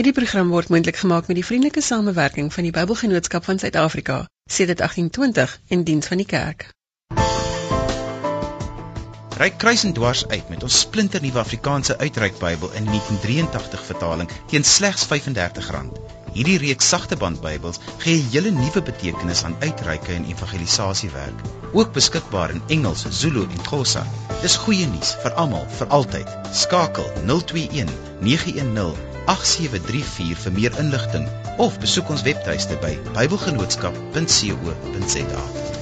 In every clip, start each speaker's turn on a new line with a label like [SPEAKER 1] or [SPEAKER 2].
[SPEAKER 1] Hierdie program word moontlik gemaak met die vriendelike samewerking van die Bybelgenootskap van Suid-Afrika, sedert 1820 in diens van die kerk.
[SPEAKER 2] Ryk kruis en dwars uit met ons splinternuwe Afrikaanse uitreik Bybel in 1983 vertaling teen slegs R35. Hierdie reeks sagte band Bybels gee 'n hele nuwe betekenis aan uitreike en evangelisasiewerk. Ook beskikbaar in Engels, Zulu en Xhosa. Dis goeie nuus vir almal, vir altyd. Skakel 021 910 8734 vir meer inligting of besoek ons webtuiste by bybelgenootskap.co.za.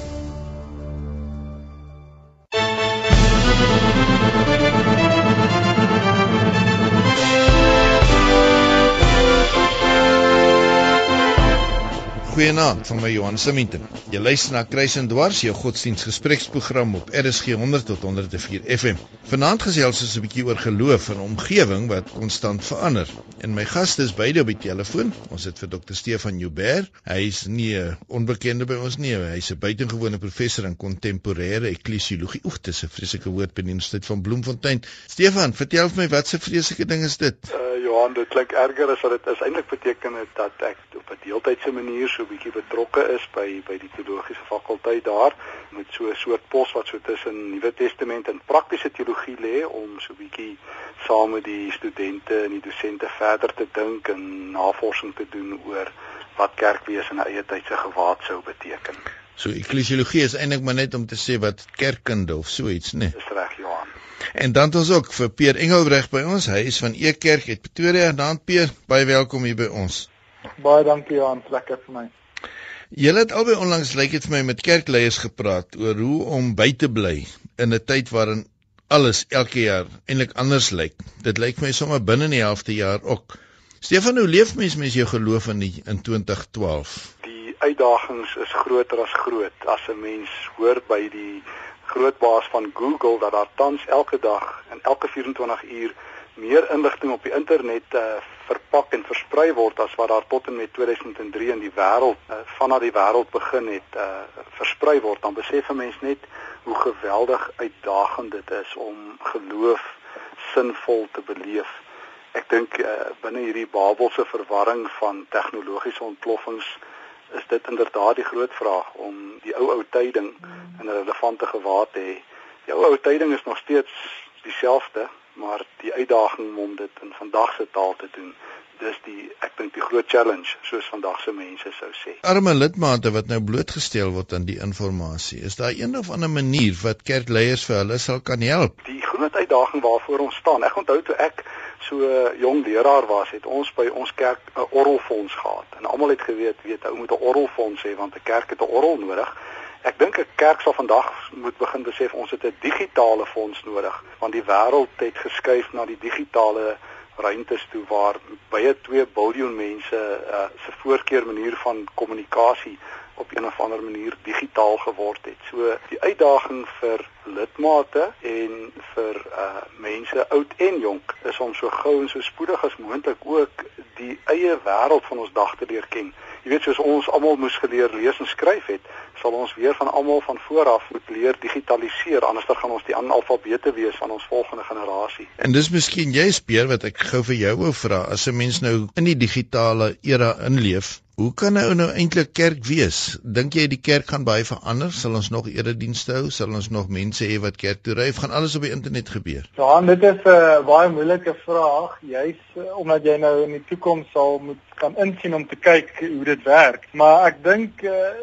[SPEAKER 3] Goeienaand, van my Johan Simington. Jy luister na Kruis en Dwars, jou godsdienstgespreksprogram op RSG 100 tot 104 FM. Vanaand gesels ons 'n bietjie oor geloof en omgewing wat konstant verander. En my gaste is beide op die telefoon. Ons het vir Dr. Stefan Joubert. Hy is nie 'n onbekende by ons nie. Hy's 'n buitengewone professor in kontemporêre ekklesiologie. Oek, dis 'n vreeslike woord by die Universiteit van Bloemfontein. Stefan, vertel vir my wat se vreeslike ding is dit?
[SPEAKER 4] Uh, Johan, dit klink erger as wat dit is. Eintlik beteken dit dat ek op 'n deeltydse manier so bietjie betrokke is by by die teologiese fakulteit daar met so 'n soort pos wat so tussen Nuwe Testament en praktiese teologie lê om so 'n bietjie saam met die studente en die dosente verder te dink en navorsing te doen oor wat kerkwees in 'n eie tyd se gewaad sou beteken.
[SPEAKER 3] So ekklesiologie is eintlik maar net om te sê wat kerkkunde of so iets, né? Nee.
[SPEAKER 4] Dis reg, Johan.
[SPEAKER 3] En dan het ons ook vir Peer Engelbreg by ons. Hy is van Ekerk uit Pretoria. Dan Peer, baie welkom hier by ons.
[SPEAKER 5] Baie dankie Johan, lekker vir my.
[SPEAKER 3] Julle het albei onlangs lyk dit vir my met kerkleiers gepraat oor hoe om by te bly in 'n tyd waarin alles elke jaar eintlik anders lyk. Dit lyk my sommer binne die helfte jaar ook. Stefan, hoe leef mens met jou geloof in die, in 2012?
[SPEAKER 4] Die uitdagings is groter as groot. As 'n mens hoor by die groot baas van Google dat daar tans elke dag en elke 24 uur meer inligting op die internet uh, verpak en versprei word as wat daar tot en met 2003 in die wêreld uh, vanaf die wêreld begin het uh, versprei word dan besef 'n mens net hoe geweldig uitdagend dit is om geloof sinvol te beleef. Ek dink uh, binne hierdie Babelse verwarring van tegnologiese ontploffings is dit inderdaad die groot vraag om die ou ou tyding in 'n relevante gewaad te hê. Die ou ou tyding is nog steeds dieselfde, maar die uitdaging om dit in vandag se taal te doen, dis die ek dink die groot challenge soos vandag se mense sou sê.
[SPEAKER 3] Arme lidmate wat nou blootgestel word aan die inligting, is daar een of ander manier wat kerkleiers vir hulle sal kan help?
[SPEAKER 4] Die groot uitdaging waarvoor ons staan. Ek onthou toe ek so jong leraar was, het ons by ons kerk 'n orrelfonds gehad. En almal het geweet, weet ou moet 'n orrelfonds hê want 'n kerk het 'n orrel nodig. Ek dink 'n kerk sal vandag moet begin besef ons het 'n digitale fonds nodig want die wêreld het geskuif na die digitale ruimtes toe waar baie 2 miljard mense uh, se voorkeur manier van kommunikasie op 'n of ander manier digitaal geword het. So die uitdaging vir lidmate en vir uh mense oud en jonk is om so gou en so spoedig as moontlik ook die eie wêreld van ons dag te leer ken. Jy weet soos ons almal moes geleer lees en skryf het, sal ons weer van almal van voor af moet leer digitaliseer anders dan gaan ons die analfabete wees van ons volgende generasie.
[SPEAKER 3] En dis miskien jy speer wat ek gou vir jou wou vra as 'n mens nou in die digitale era inleef Hoe kan nou nou eintlik kerk wees? Dink jy die kerk gaan baie verander? Sal ons nog eredienste hou? Sal ons nog mense hê wat kerk toe ry? Gaan alles op die internet gebeur?
[SPEAKER 5] Ja, dit is 'n uh, baie moeilike vraag, juis uh, omdat jy nou in die toekoms sal moet kan insien om te kyk hoe dit werk. Maar ek dink uh,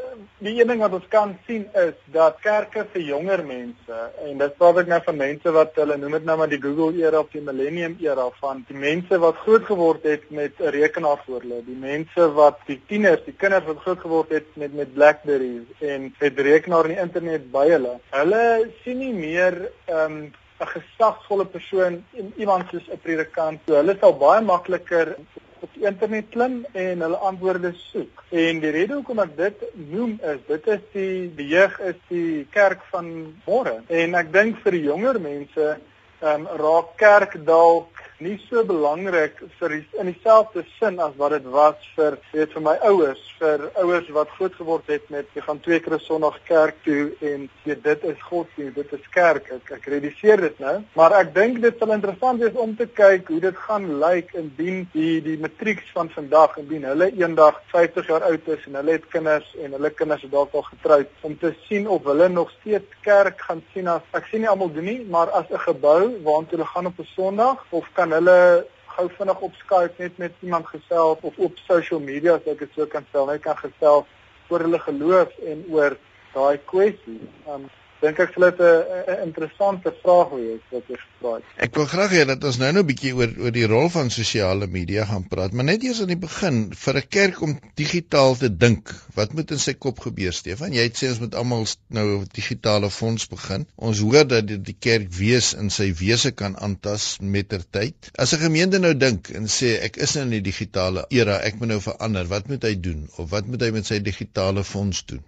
[SPEAKER 5] die een ding wat ons kan sien is dat kerke vir jonger mense en dit praat ek nou van mense wat hulle noem dit nou maar die Google era of die Millennium era van die mense wat groot geword het met 'n rekenaar voor hulle, die mense wat die tieners, die kinders wat groot geword het met met Blackberries en met rekenaar en die internet by hulle. Hulle sien nie meer ehm um, 'n gesagsvolle persoon iemand soos 'n predikant. So hulle sal baie makliker op die internet klim en hulle antwoorde soek. En die rede hoekom ek dit noem is dit is die die jeug is die kerk van môre. En ek dink vir die jonger mense ehm um, raak kerk dalk nie so belangrik vir in dieselfde sin as wat dit was vir weet vir my ouers, vir ouers wat groot geword het met jy gaan twee keer 'n Sondag kerk toe en sê dit is godsdienst, dit is kerk. Ek ek realiseer dit nou, maar ek dink dit sal interessant wees om te kyk hoe dit gaan lyk indien die die matrieks van vandag indien hulle eendag 50 jaar oud is en hulle het kinders en hulle kinders is dalk al getroud om te sien of hulle nog steeds kerk gaan sien as ek sien nie almal doen nie, maar as 'n gebou waartoe hulle gaan op 'n Sondag of kan hulle gou vinnig op Skype net met iemand gesels of op social media as ek dit so kan stel, net kan gesels oor hulle geloof en oor daai kwessie. Um dink ek sal dit 'n interessante vraag wees wat jy gevra het.
[SPEAKER 3] Ek wil graag hê dat ons nou nou 'n bietjie oor oor die rol van sosiale media gaan praat, maar net eers aan die begin vir 'n kerk om digitaal te dink. Wat moet in sy kop gebeur, Stefan? Jy het sê ons moet almal nou 'n digitale fonds begin. Ons hoor dat die, die kerk wees in sy wese kan aantas mettertyd. As 'n gemeente nou dink en sê ek is nou in die digitale era, ek moet nou verander, wat moet hy doen of wat moet hy met sy digitale fonds doen?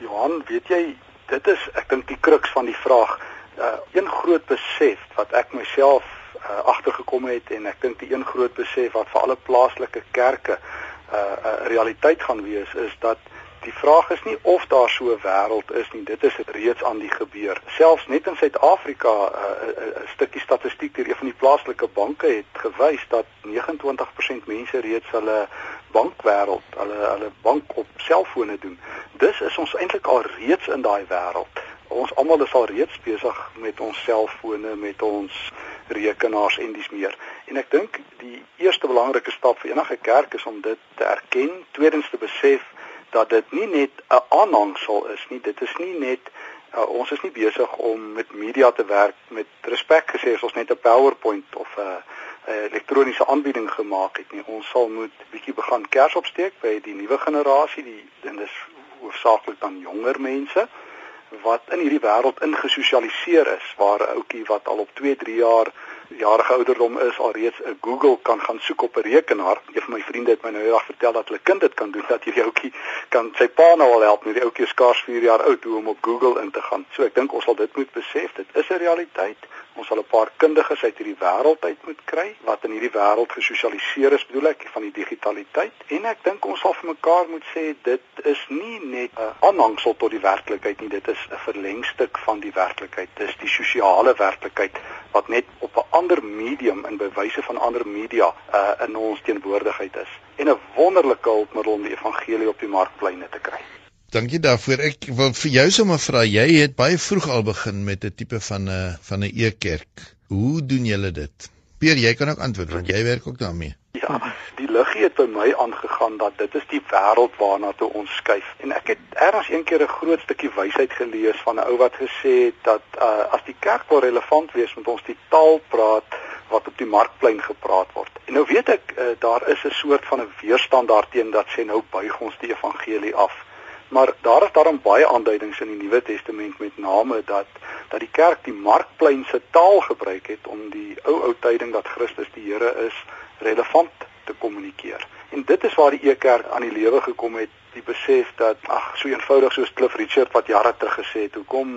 [SPEAKER 4] Johan, weet jy dit is ek dink die kruks van die vraag. Uh een groot besef wat ek myself uh, agtergekom het en ek dink die een groot besef wat vir alle plaaslike kerke 'n uh, uh, realiteit gaan wees is dat die vraag is nie of daar so 'n wêreld is nie. Dit is reeds aan die gebeur. Selfs net in Suid-Afrika 'n uh, uh, uh, stukkie statistiek deur een van die plaaslike banke het gewys dat 29% mense reeds hulle bankwêreld, hulle hulle bank op selfone doen. Dis is ons eintlik al reeds in daai wêreld. Ons almal is al reeds besig met ons selfone, met ons rekenaars en dis meer. En ek dink die eerste belangrike stap vir enige kerk is om dit te erken, tweedens te besef dat dit nie net 'n aanhangsel is nie, dit is nie net uh, ons is nie besig om met media te werk met respek gesê as ons net 'n PowerPoint of 'n uh, elektroniese aanbieding gemaak het nie. Ons sal moet bietjie begin kers opsteek by die nuwe generasie, die en dis hoofsaaklik dan jonger mense wat in hierdie wêreld ingesosialiseer is waar 'n ouetjie wat al op 2, 3 jaar jarige ouderdom is alreeds 'n Google kan gaan soek op 'n rekenaar. Een van my vriende het my nou eendag vertel dat hulle kind dit kan doen dat hierdie ouetjie kan sy pa nou al help met die ouetjie skaars 4 jaar oud hoe om op Google in te gaan. So ek dink ons sal dit moet besef. Dit is 'n realiteit. Ons sal 'n paar kundiges uit hierdie wêreld uit moet kry wat in hierdie wêreld gesosialiseer is, bedoel ek, van die digitaliteit. En ek dink ons sal vir mekaar moet sê dit is nie net 'n aanhangsel tot die werklikheid nie, dit is 'n verlengstuk van die werklikheid. Dis die sosiale werklikheid wat net op 'n ander medium in bewyse van ander media uh, in ons teenwoordigheid is en 'n wonderlike hulpmiddel om die evangelie op die markpleine te kry.
[SPEAKER 3] Dankie daarvoor. Ek wil vir jou sommer vra, jy het baie vroeg al begin met 'n tipe van 'n van 'n e-kerk. Hoe doen julle dit? Pier, jy kan ook antwoord want jy werk ook daarmee.
[SPEAKER 4] Ja, die liggie het by my aangegaan dat dit is die wêreld waarna toe ons skuif. En ek het eers een keer 'n groot stukkie wysheid gelees van 'n ou wat gesê het dat uh, as die kerk wil relevant wees, moet ons die taal praat wat op die markplein gepraat word. En nou weet ek uh, daar is 'n soort van 'n weerstand daarteenoor dat sê nou buig ons die evangelie af. Maar daar is daarom baie aanduidings in die Nuwe Testament met name dat dat die kerk die markplein se taal gebruik het om die ou ou tyding dat Christus die Here is relevant te kommunikeer. En dit is waar die e-kerk aan die lewe gekom het, die besef dat ag so eenvoudig soos Cliff Richard wat jare terug gesê het, hoekom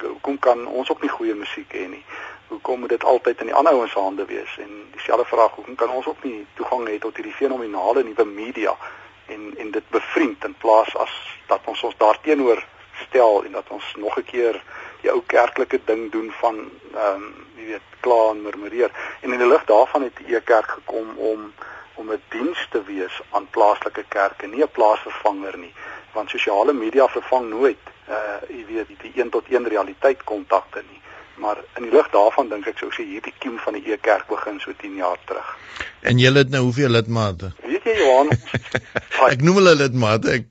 [SPEAKER 4] hoekom kan ons ook nie goeie musiek hê nie? Hoekom moet dit altyd in die ander ouens se hande wees? En dieselfde vraag, hoekom kan ons ook nie toegang hê tot hierdie fenominale nuwe media en dit bevriend in plaas as dat ons ons daarteenoor stel en dat ons nog 'n keer die ou kerklike ding doen van ehm um, jy weet kla en murmureer. En in die lig daarvan het die e-kerk gekom om om 'n diens te wees aan plaaslike kerke nie 'n plaasvervanger nie. Want sosiale media vervang nooit uh jy weet die, die een tot een realiteit kontakte nie maar in die lig daarvan dink ek sou sê hierdie kiem van die e-kerk begin so 10 jaar terug.
[SPEAKER 3] En jy het nou hoeveel lidmate?
[SPEAKER 4] Weet jy Johan?
[SPEAKER 3] Ek noem hulle lidmate ek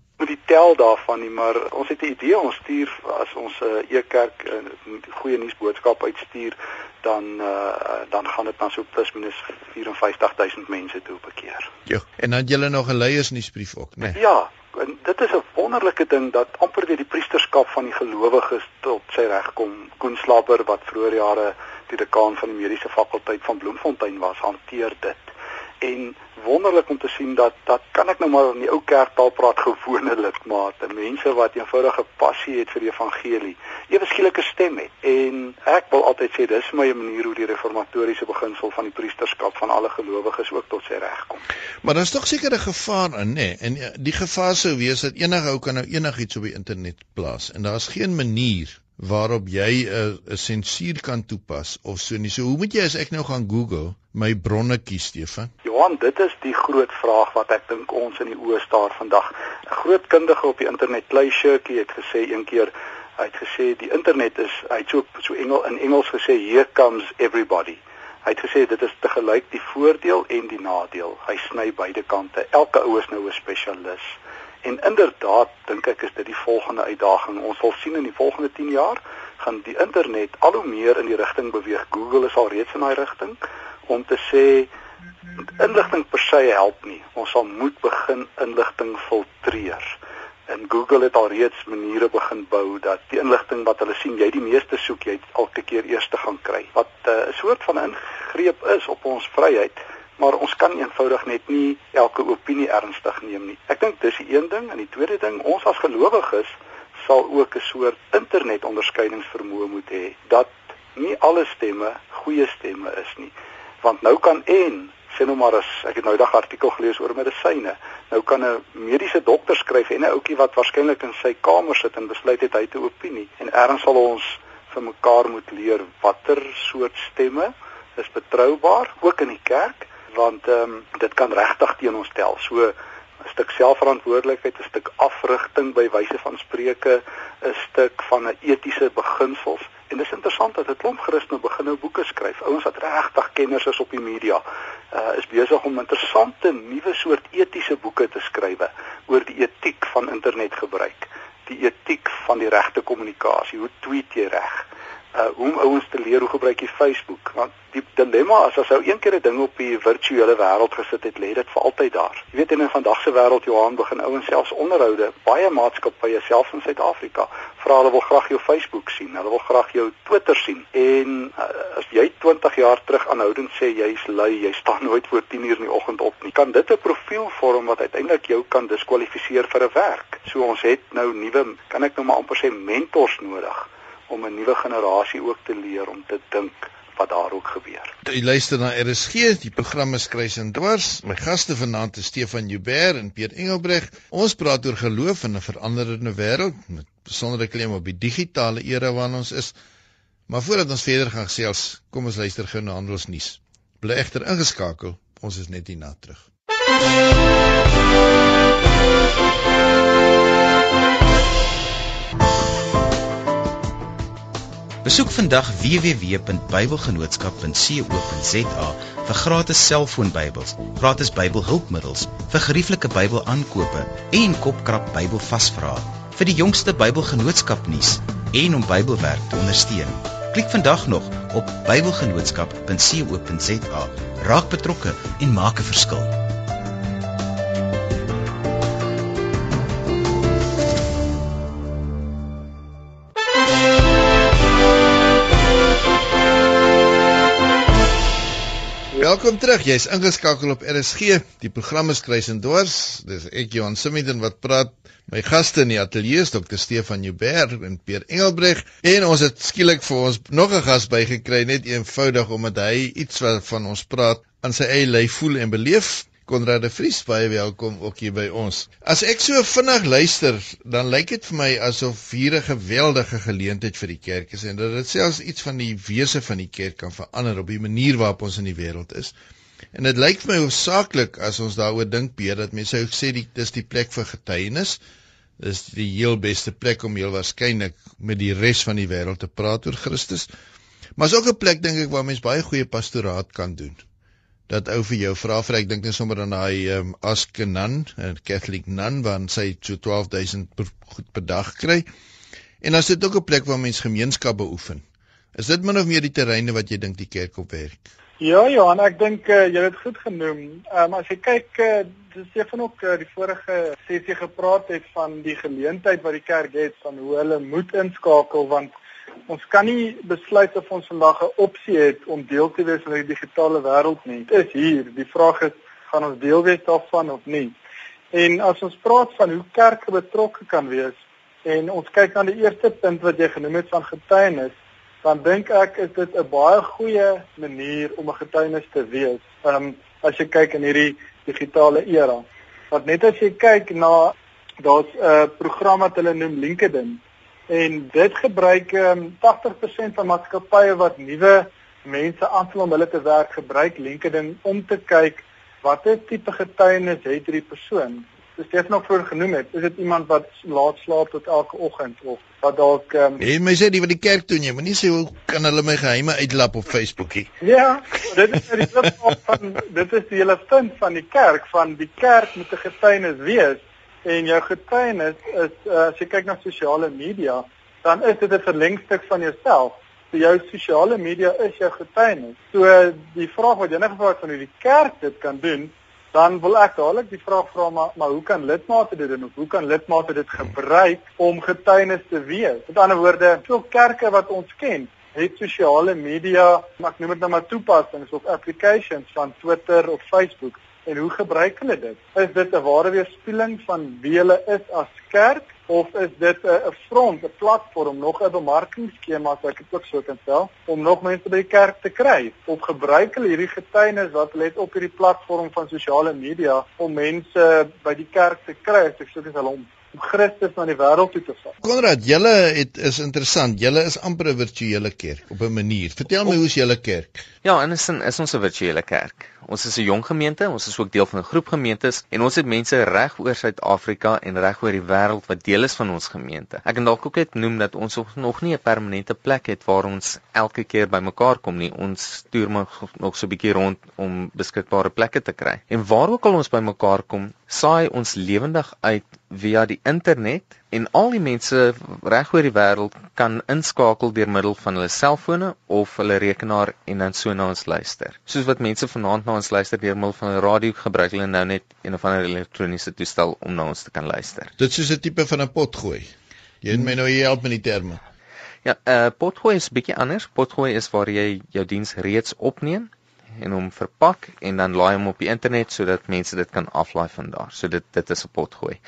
[SPEAKER 4] tel daarvan nie, maar ons het 'n idee ons stuur as ons 'n uh, e-kerk 'n uh, goeie nuusboodskap uitstuur, dan uh, dan gaan dit na so plus minus 54000 mense toe op 'n keer.
[SPEAKER 3] Ja, en dan julle nog 'n leiersnuusbrief ook, né? Nee?
[SPEAKER 4] Ja, en dit is 'n wonderlike ding dat amper weer die priesterskap van die gelowiges tot sy reg kom. Koen Slapper wat vroeër jare die dekaan van die mediese fakulteit van Bloemfontein was, hanteer dit en wonderlik om te sien dat dat kan ek nou maar in die ou kerktaal praat gewone lidmate, mense wat eenvoudige passie het vir die evangelie, ewe skielike stem het. En ek wil altyd sê dis my manier hoe die reformatoriese beginsel van die priesterskap van alle gelowiges ook tot sy reg kom.
[SPEAKER 3] Maar daar's tog seker 'n gevaar in, nê? En die gevaar sou wees dat enige ou kan nou enigiets op die internet plaas en daar's geen manier waarop jy 'n 'n sensuur kan toepas of so nie. So hoe moet jy as ek nou gaan Google my bronne kies, Stefan?
[SPEAKER 4] Johan, dit is die groot vraag wat ek dink ons in die oë staar vandag. 'n Groot kundige op die internet, Clay Shirky het gesê een keer, hy het gesê die internet is hy het so so Engel in Engels gesê here comes everybody. Hy het gesê dit is te gelyk die voordeel en die nadeel. Hy sny beide kante. Elke ou is nou 'n spesialis. En inderdaad dink ek is dit die volgende uitdaging. Ons sal sien in die volgende 10 jaar gaan die internet al hoe meer in die rigting beweeg. Google is al reeds in daai rigting om te sê inligting per se help nie. Ons sal moet begin inligting filtreer. En Google het al reeds maniere begin bou dat die inligting wat hulle sien jy die meeste soek jy elke keer eers te gaan kry. Wat eh, 'n uh, soort van ingreep is op ons vryheid maar ons kan eenvoudig net nie elke opinie ernstig neem nie. Ek dink dis die een ding en die tweede ding, ons as gelowiges sal ook 'n soort internet onderskeidingsvermoë moet hê dat nie alle stemme goeie stemme is nie. Want nou kan en sê nou maar as ek het nou dag artikel gelees oor medisyne. Nou kan 'n mediese dokter skryf en 'n ouetjie wat waarskynlik in sy kamer sit en besluit het hy het 'n opinie en erns sal ons vir mekaar moet leer watter soort stemme is betroubaar ook in die kerk want ehm um, dit kan regtig teen ons tel. So 'n stuk selfverantwoordelikheid, 'n stuk afrigting by wyse van spreuke, 'n stuk van 'n etiese beginsels. En dis interessant dat 'n klomp Christene begin nou boeke skryf. Ouens wat regtig kenners is op die media, uh, is besig om interessante nuwe soort etiese boeke te skryf oor die etiek van internetgebruik, die etiek van die regte kommunikasie. Hoe tweet jy reg? Uh hoe om ouens te leer hoe gebruik jy Facebook? Want die dilemma is as ou een keer 'n ding op die virtuele wêreld gesit het lê dit vir altyd daar. Jy weet in vandag se wêreld Johan begin ouens selfs onderhoude baie maatskappye selfs in Suid-Afrika vra hulle wil graag jou Facebook sien hulle wil graag jou Twitter sien. En uh, as jy 20 jaar terug aanhoudend sê jy's lui jy staan nooit voor 10 uur in die oggend op nie kan dit 'n profiel vorm wat uiteindelik jou kan diskwalifiseer vir 'n werk. So ons het nou nuwe kan ek nou maar amper sê mentors nodig om 'n nuwe generasie ook te leer om te dink wat daar ook gebeur.
[SPEAKER 3] Jy luister na RSG, die program is Kruis en Dwars. My gaste vanaand is Stefan Joubert en Piet Engelbreg. Ons praat oor geloof in 'n veranderende wêreld met besondere klem op die digitale era waarin ons is. Maar voordat ons verder gaan gesels, kom ons luister gou na handelsnuus. Bly egter ingeskakel, ons is net hier na terug.
[SPEAKER 2] Besoek vandag www.bybelgenootskap.co.za vir gratis selfoonbybels, gratis Bybelhulpmiddels, vir gerieflike Bybelaankope en kopkrap Bybelvasvrae vir die jongste Bybelgenootskap nuus en om Bybelwerk te ondersteun. Klik vandag nog op bybelgenootskap.co.za. Raak betrokke en maak 'n verskil.
[SPEAKER 3] Welkom terug. Jy's ingeskakel op RSG. Die program is Kruis en Dwars. Dis ek Johan Simmenden wat praat. My gaste in die ateljee is Dr. Stefan Joubert en Pierre Engelbreg en ons het skielik vir ons nog 'n gas bygekry net eenvoudig omdat hy iets van ons praat aan sy eie lyf voel en beleef. Konrad de Vries baie welkom ook hier by ons. As ek so vinnig luister, dan lyk dit vir my asof hier 'n geweldige geleentheid vir die kerk is en dat dit selfs iets van die wese van die kerk kan verander op die manier waarop ons in die wêreld is. En dit lyk vir my hoofsaaklik as ons daaroor dink, Piet, dat mense sou sê dit is die plek vir getuienis. Dis die heel beste plek om heel waarskynlik met die res van die wêreld te praat oor Christus. Maar is ook 'n plek dink ek waar mense baie goeie pastoraat kan doen dat ou vir jou vra vir ek dink net sommer aan daai um, Askenan, 'n Catholic nun wat sy so 12000 per, goed per dag kry. En dan sit ook 'n plek waar mens gemeenskap beoefen. Is dit min of meer die terreine wat jy dink die kerk op werk?
[SPEAKER 5] Ja, Johan, ek dink uh, jy het dit goed genoem. Ehm um, as jy kyk, uh, dis Stefan ook uh, die vorige sessie gepraat het van die geleentheid wat die kerk het van hoe hulle moet inskakel want Ons kan nie besluit of ons vandag 'n opsie het om deel te wees van die digitale wêreld nie. Dit is hier. Die vraag is gaan ons deel wees daarvan of nie. En as ons praat van hoe kerke betrokke kan wees en ons kyk na die eerste punt wat jy genoem het van getuienis, dan dink ek is dit 'n baie goeie manier om 'n getuienis te wees. Ehm um, as jy kyk in hierdie digitale era. Want net as jy kyk na daar's 'n uh, program wat hulle noem LinkedIn en dit gebruik um, 80% van maatskappye wat nuwe mense aanvul om hulle te werk gebruik LinkedIn om te kyk watter tipe getuienis het hierdie persoon. Soos Stefan ook vroeër genoem het, is dit iemand wat laat slaap tot elke oggend of wat dalk ehm um,
[SPEAKER 3] Hey, my sê die wat die kerk doen jy, moenie sê hoe kan hulle my geheime uitlap op Facebookie.
[SPEAKER 5] Ja, dit is die punt van dit is die hele punt van die kerk van die kerk moet 'n getuienis wees en jou getuienis is uh, as jy kyk na sosiale media, dan is dit 'n verlengstuk van jouself vir jou sosiale media is jou getuienis. So die vraag wat jy net gevra het van hoe die kerk dit kan doen, dan wil ek dadelik die vraag vra maar maar hoe kan lidmate dit doen of hoe kan lidmate dit gebruik om getuienis te wees? Met ander woorde, veel kerke wat ons ken, het sosiale media, ek noem dit nou maar toepassings of applications van Twitter of Facebook. En hoe gebruik hulle dit? Is dit 'n ware weerspieëling van wie hulle is as kerk of is dit 'n front, 'n platform, nog 'n bemarkingsskema as ek dit ook so kan stel, om nog mense by die kerk te kry? Of gebruik hulle hierdie getuienis wat hulle het op hierdie platform van sosiale media om mense by die kerk te kry? Ek sê dit is hulle om Christus na die wêreld toe te vat.
[SPEAKER 3] Konrad, julle het is interessant. Julle is amper 'n virtuele kerk op 'n manier. Vertel my hoe's julle kerk?
[SPEAKER 6] Ja, in 'n sin is ons 'n virtuele kerk. Ons is 'n jong gemeente, ons is ook deel van 'n groep gemeentes en ons het mense reg oor Suid-Afrika en reg oor die wêreld wat deel is van ons gemeente. Ek kan dalk ook net noem dat ons nog nie 'n permanente plek het waar ons elke keer bymekaar kom nie. Ons toer maar nog so 'n bietjie rond om beskikbare plekke te kry. En waar ook al ons bymekaar kom, saai ons lewendig uit via die internet en al die mense reg oor die wêreld kan inskakel deur middel van hulle selfone of hulle rekenaar en dan so na ons luister. Soos wat mense vanaand na ons luister deur middel van 'n radio gebruik hulle nou net een of ander elektroniese toestel om na ons te kan luister.
[SPEAKER 3] Dit soos 'n tipe van 'n potgooi. Jy het my nou hier help met die terme.
[SPEAKER 6] Ja, 'n uh, potgooi is bietjie anders. Potgooi is waar jy jou diens reeds opneem en hom verpak en dan laai hom op die internet sodat mense dit kan aflaai van daar. So dit dit is 'n potgooi.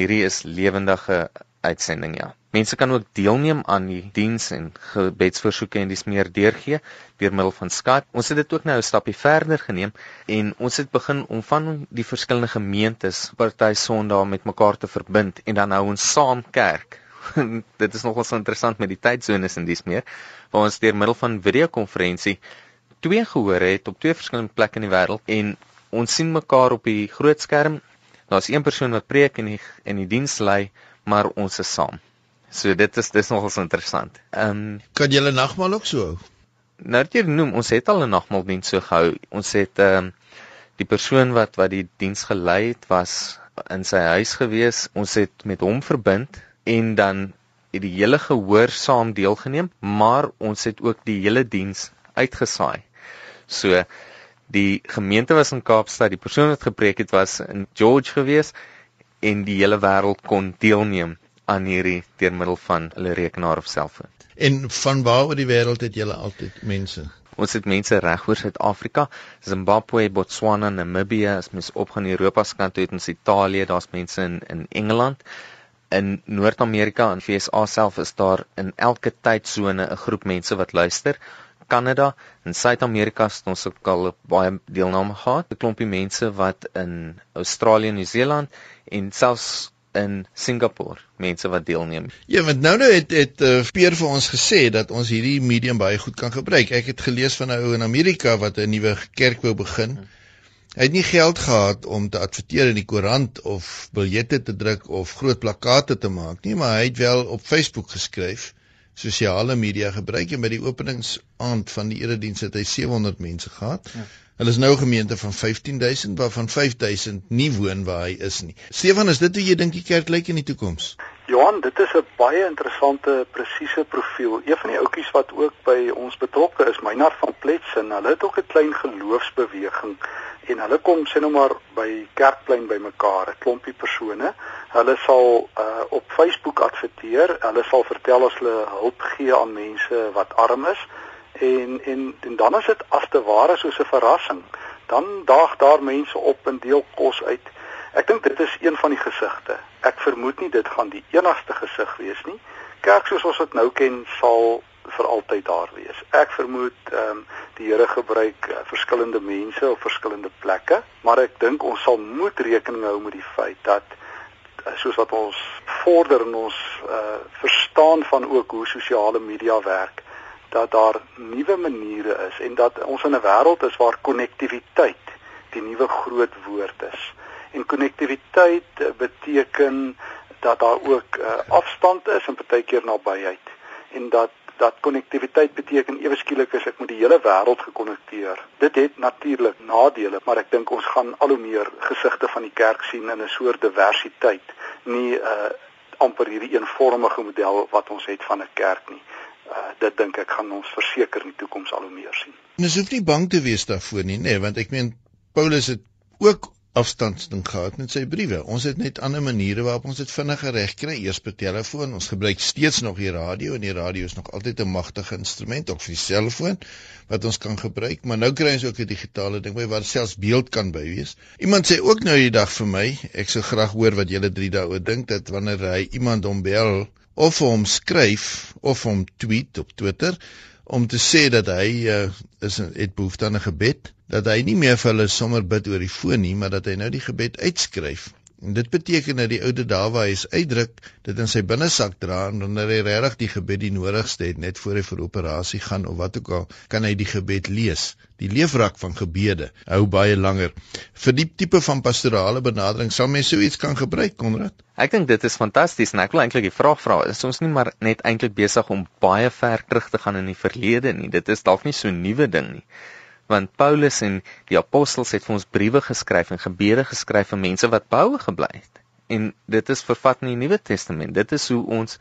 [SPEAKER 6] Hierdie is lewendige uitsending ja. Mense kan ook deelneem aan die diens en gebedsversoeke en dis meer deurgee deur middel van Skype. Ons het dit ook nou 'n stapie verder geneem en ons het begin om van die verskillende gemeentes party Sondag met mekaar te verbind en dan hou ons saam kerk. dit is nogal so interessant met die tydsones en dis meer waar ons deur middel van videokonferensie twee gehoor het op twee verskillende plekke in die wêreld en ons sien mekaar op die groot skerm Daar's een persoon wat preek en die en die diens lei, maar ons is saam. So dit is dis nogals interessant. Ehm um,
[SPEAKER 3] kan julle nagmaal ook so hou?
[SPEAKER 6] Nou dit noem, ons het al 'n nagmaaldiens so gehou. Ons het ehm um, die persoon wat wat die diens gelei het was in sy huis gewees. Ons het met hom verbind en dan het die hele gehoor saam deelgeneem, maar ons het ook die hele diens uitgesaai. So Die gemeente was in Kaapstad, die persoon wat gepreek het was in George gewees en die hele wêreld kon deelneem aan hierdie deur middel van hulle rekenaar of selfoon.
[SPEAKER 3] En van waar oor die wêreld het julle altyd mense?
[SPEAKER 6] Ons het mense reg oor Suid-Afrika, Zimbabwe, Botswana, Namibië, as mens opgaan Europa se kant toe, het ons Italië, daar's mense in in Engeland. In Noord-Amerika en VSA self is daar in elke tydsone 'n groep mense wat luister. Kanada en Suid-Amerika het ons ook al baie deelname gehad. 'n Klompie mense wat in Australië, Nieu-Seeland en selfs in Singapore mense wat deelneem.
[SPEAKER 3] Ja, want nou nou het het uh, Peer vir ons gesê dat ons hierdie medium baie goed kan gebruik. Ek het gelees van 'n ou in Amerika wat 'n nuwe kerk wou begin. Hy het nie geld gehad om te adverteer in die koerant of biljette te druk of groot plakate te maak nie, maar hy het wel op Facebook geskryf sosiale media gebruik en by die openingsaand van die erediens het hy 700 mense gehad. Ja. Hulle is nou 'n gemeente van 15000 waarvan 5000 nie woon waar hy is nie. Stefan, is dit hoe jy dink die kerk lyk in die toekoms?
[SPEAKER 4] Johan, dit is 'n baie interessante presiese profiel. Een van die ouetjies wat ook by ons betrokke is, Meinhard van Pletsen, hulle het ook 'n klein geloofsbeweging en hulle kom sê nou maar by Kerkplein bymekaar, 'n klompie persone Hulle sal uh, op Facebook adverteer. Hulle sal vertel as hulle hulp gee aan mense wat arm is en en en dan is dit as te ware soos 'n verrassing dan daag daar mense op en deel kos uit. Ek dink dit is een van die gesigte. Ek vermoed nie dit gaan die enigste gesig wees nie. Kerk soos ons dit nou ken sal vir altyd daar wees. Ek vermoed ehm um, die Here gebruik uh, verskillende mense op verskillende plekke, maar ek dink ons sal moet rekening hou met die feit dat soos wat ons vorder in ons uh, verstaan van ook hoe sosiale media werk, dat daar nuwe maniere is en dat ons in 'n wêreld is waar konnektiwiteit die nuwe groot woord is. En konnektiwiteit uh, beteken dat daar ook uh, afstand is en partykeer nabyheid en dat dat konnektiwiteit beteken ewe skielik is ek met die hele wêreld gekonnekteer. Dit het natuurlik nadele, maar ek dink ons gaan al hoe meer gesigte van die kerk sien in 'n soort diversiteit, nie 'n uh, amper hierdie eenvormige model wat ons het van 'n kerk nie. Uh, dit dink ek gaan ons verseker in die toekoms al hoe meer sien.
[SPEAKER 3] Ons hoef nie bang te wees daarvoor nie, nê, nee, want ek meen Paulus het ook afstandsding gehad met sy briewe. Ons het net ander maniere waarop ons dit vinniger reg kry. Eers per telefoon. Ons gebruik steeds nog die radio en die radio is nog altyd 'n magtige instrument ook vir die selfoon wat ons kan gebruik, maar nou kry ons ook 'n digitale ding by waar selfs beeld kan by wees. Iemand sê ook nou die dag vir my, ek sou graag hoor wat julle drie daaroor dink dat wanneer hy iemand hom bel of hom skryf of hom tweet op Twitter om te sê dat hy uh, is het behoefte aan 'n gebed dat hy nie meer vir hulle sommer bid oor die foon nie, maar dat hy nou die gebed uitskryf. En dit beteken dat die oude daar waar hy is uitdruk, dit in sy binnesak dra en wanneer hy regtig die gebed die nodigste het net voor hy vir operasie gaan of wat ook al, kan hy die gebed lees. Die leefrak van gebede hou baie langer. Vir die tipe van pastorale benadering sal mens sou iets kan gebruik, Konrad.
[SPEAKER 6] Ek dink dit is fantasties en ek wil eintlik die vraag vra, is ons nie maar net eintlik besig om baie ver terug te gaan in die verlede nie? Dit is dalk nie so 'n nuwe ding nie want Paulus en die apostels het vir ons briewe geskryf en gebede geskryf vir mense wat behoue gebly het. En dit is vervat in die Nuwe Testament. Dit is hoe ons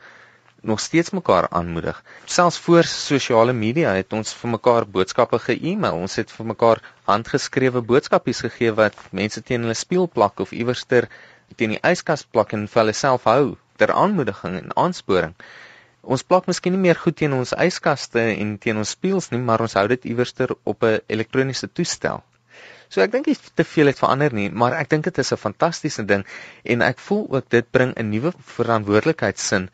[SPEAKER 6] nog steeds mekaar aanmoedig. Selfs voor sosiale media het ons vir mekaar boodskappe ge-email. Ons het vir mekaar handgeskrewe boodskapies gegee wat mense teen hulle spieël plak of iewerster teen die yskas plak en vir hulle self hou ter aanmoediging en aansporing. Ons plak miskien nie meer goed teen ons yskaste en teen ons spieëls nie, maar ons hou dit iewerster op 'n elektroniese toestel. So ek dink nie te veel het verander nie, maar ek dink dit is 'n fantastiese ding en ek voel ook dit bring 'n nuwe verantwoordelikheidsin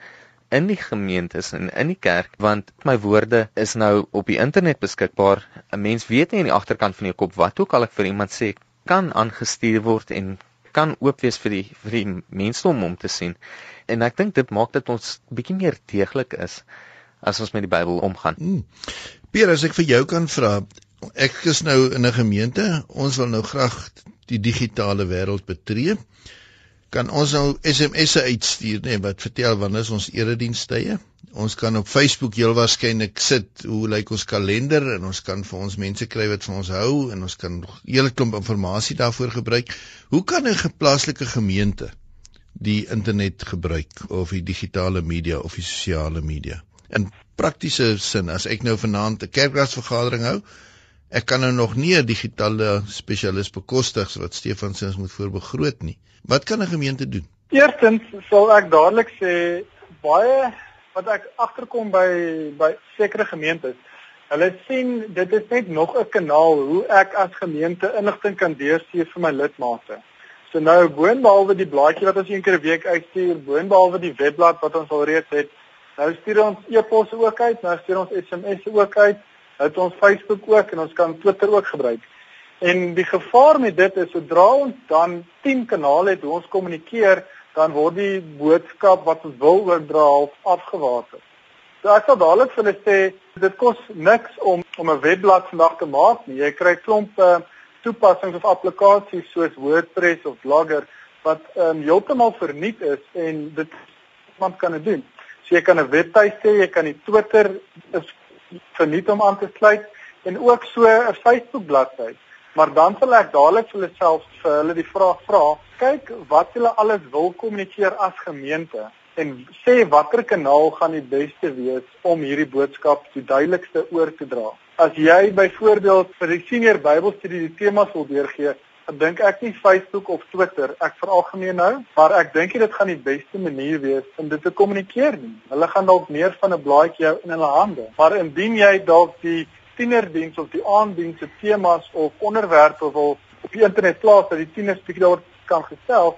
[SPEAKER 6] in die gemeentes en in die kerk want my woorde is nou op die internet beskikbaar. 'n Mens weet nie in die agterkant van jou kop wat ook al ek vir iemand sê kan aangestuur word en kan oop wees vir die vir die mense om hom te sien en ek dink dit maak dit ons bietjie meer deeglik is as ons met die Bybel omgaan. Hmm.
[SPEAKER 3] Pierre, as ek vir jou kan vra, ek is nou in 'n gemeente, ons wil nou graag die digitale wêreld betree. Kan ons nou SMS'e uitstuur, nê, nee, wat vertel wanneer is ons eredienstye? Ons kan op Facebook heel waarskynlik sit hoe lyk ons kalender en ons kan vir ons mense kry wat van ons hou en ons kan 'n hele klomp inligting daarvoor gebruik. Hoe kan 'n geplaaslike gemeente die internet gebruik of die digitale media of die sosiale media. In praktiese sin, as ek nou vanaand 'n kerkraadsvergadering hou, ek kan nou nog nie 'n digitale spesialis bekostig wat Stefan sê ons moet voorbegroot nie. Wat kan 'n gemeente doen?
[SPEAKER 5] Eerstens sal ek dadelik sê baie wat ek agterkom by by sekere gemeentes Hulle sien dit is net nog 'n kanaal hoe ek as gemeente inligting kan deurstuur vir my lidmate. So nou boonbehalwe die blaadjie wat ons een keer 'n week uitstuur, boonbehalwe die webblad wat ons alreeds het, nou stuur ons e-posse ook uit, nou stuur ons SMS'e ook uit, het ons Facebook ook en ons kan Twitter ook gebruik. En die gevaar met dit is sodra ons dan 10 kanale het hoe ons kommunikeer, dan word die boodskap wat ons wil oordra afgewater. So ek sal dadelik vir hulle sê dit kos niks om om 'n webblad vandag te maak nie. Jy kry klomp uh, toepassings of applikasies soos WordPress of Blogger wat ehm um, heeltemal verniet is en dit iemand kan dit doen. So jy kan 'n webtuiste hê, jy kan die Twitter is verniet om aan te sluit en ook so 'n Facebook bladsy. Maar dan sal ek dadelik vir hulle self vir hulle die vraag vra, kyk wat hulle alles wil kommunikeer as gemeente en sê watter kanaal gaan die beste wees om hierdie boodskap die duidelikste oor te dra. As jy byvoorbeeld vir die senior Bybelstudie die temas wil deurgee, dink ek nie Facebook of Twitter, ek veralgemeen nou, maar ek dink dit gaan die beste manier wees om dit te kommunikeer nie. Hulle gaan dalk meer van 'n blaadjie hou in hulle hande. Maar indien jy dalk die tienerdiens of die aanddienste temas of onderwerpe wil op die internet plaas dat die tieners bietjie daaroor kan gesels,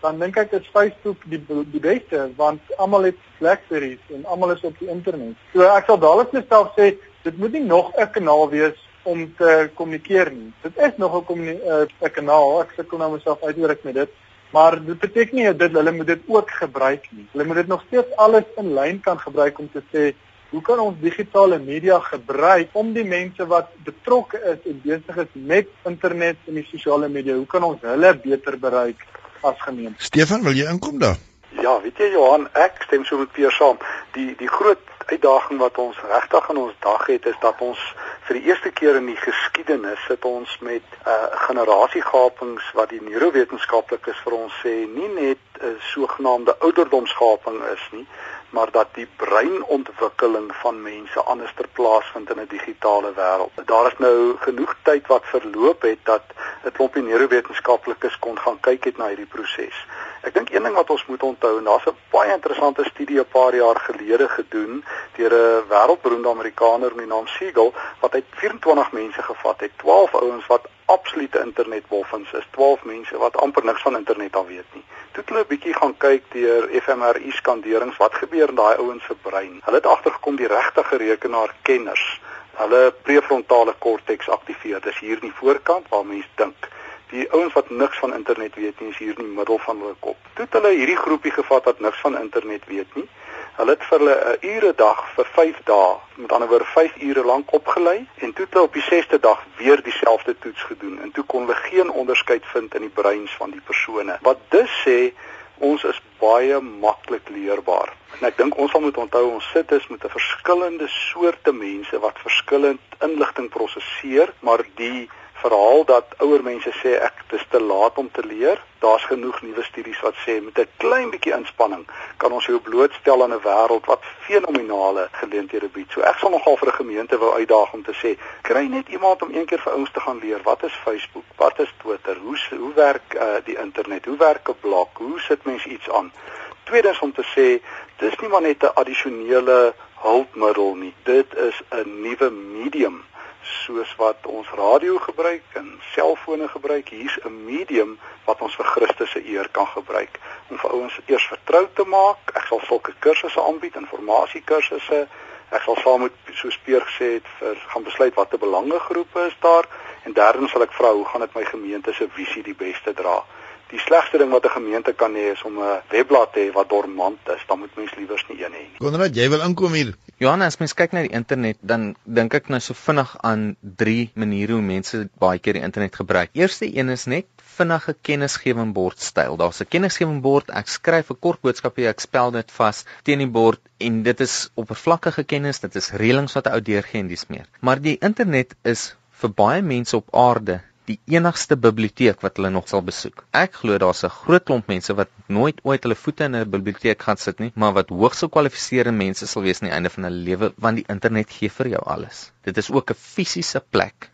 [SPEAKER 5] dan dink ek is Facebook die die beste want almal het Blackberries en almal is op die internet. So ek sal dadelik myself sê dit moet nie nog 'n kanaal wees om te kommunikeer nie. Dit is nog 'n 'n uh, kanaal. Ek sukkel nou myself uitdruk met dit. Maar dit beteken nie dat hulle moet dit ook gebruik nie. Hulle moet dit nog steeds alles in lyn kan gebruik om te sê hoe kan ons digitale media gebruik om die mense wat betrokke is en besig is met internet en die sosiale media, hoe kan ons hulle beter bereik as gemeente?
[SPEAKER 3] Stefan, wil jy inkom daar?
[SPEAKER 4] Ja, weet jy Johan, ek stem so met Pier saam. Die die groot uitdaging wat ons regtig in ons dag het is dat ons vir die eerste keer in die geskiedenis sit ons met 'n uh, generasiegapings wat die neurowetenskaplikes vir ons sê nie net 'n uh, sogenaamde ouderdomsgaping is nie, maar dat die breinontwikkeling van mense anders ter plaasvind in 'n digitale wêreld. Daar is nou genoeg tyd wat verloop het dat 'n klompie neurowetenskaplikes kon gaan kyk het na hierdie proses. Ek dink een ding wat ons moet onthou en daar's 'n baie interessante studie 'n paar jaar gelede gedoen deur 'n wêreldberoemde Amerikaner met die naam Siegel wat uit 24 mense gevat het, 12 ouens wat absolute internetboffins is, 12 mense wat amper niks van internet al weet nie. Toe hulle 'n bietjie gaan kyk deur fMRI skanderings wat gebeur in daai ouens se brein. Hulle het agtergekom die regte rekenaarkenners hulle prefrontale korteks aktiveer. Dis hier in die voorkant waar mense dink die ouens wat niks van internet weet nie is hier in die middel van hulle kop. Toe het hulle hierdie groepie gevat wat niks van internet weet nie. Hulle het vir hulle 'n ure dag vir 5 dae, met ander woorde 5 ure lank opgelei en toe het hulle op die 6ste dag weer dieselfde toets gedoen en toe kon hulle geen onderskeid vind in die breins van die persone. Wat dus sê ons is baie maklik leerbaar. En ek dink ons sal moet onthou ons sit is met 'n verskillende soorte mense wat verskillend inligting prosesseer, maar die verhaal dat ouer mense sê ek dis te laat om te leer. Daar's genoeg nuwe studies wat sê met 'n klein bietjie inspanning kan ons jou blootstel aan 'n wêreld wat fenominale geleenthede bied. So ek sal nogal vir 'n gemeente wou uitdaag om te sê, kry net iemand om een keer vir ouens te gaan leer wat is Facebook, wat is Twitter, hoe hoe werk uh, die internet, hoe werk 'n blog, hoe sit mense iets aan. Tweedens om te sê, dis nie maar net 'n addisionele hulpmiddel nie. Dit is 'n nuwe medium soos wat ons radio gebruik en selfone gebruik, hier's 'n medium wat ons vir Christus se eer kan gebruik om vir ouens eers vertrou te maak. Ek sal sulke kursusse aanbied, informasiekursusse. Ek sal saam met so speer gesê het vir gaan besluit watter belangegroepe is daar en derdens sal ek vra hoe gaan dit my gemeente se visie die beste dra. Die slegste ding wat 'n gemeente kan hê is om 'n webblad te hê wat dormant is. Dan moet mens liewers nie een hê nie.
[SPEAKER 3] Konrad, jy wil inkom hier.
[SPEAKER 6] Johan, as mens kyk na die internet, dan dink ek nou so vinnig aan drie maniere hoe mense baie keer die internet gebruik. Eerste een is net vinnige kennisgewing bordstyl. Daar's 'n kennisgewing bord. Ek skryf 'n kort boodskap hier, ek spel dit vas teen die bord en dit is oppervlakkige kennis, dit is reëlings wat 'n ou deurgee en dis meer. Maar die internet is vir baie mense op aarde die enigste biblioteek wat hulle nog sal besoek. Ek glo daar's 'n groot klomp mense wat nooit ooit hulle voete in 'n biblioteek gaan sit nie, maar wat hoogs gekwalifiseerde mense sal wees aan die einde van hulle lewe want die internet gee vir jou alles. Dit is ook 'n fisiese plek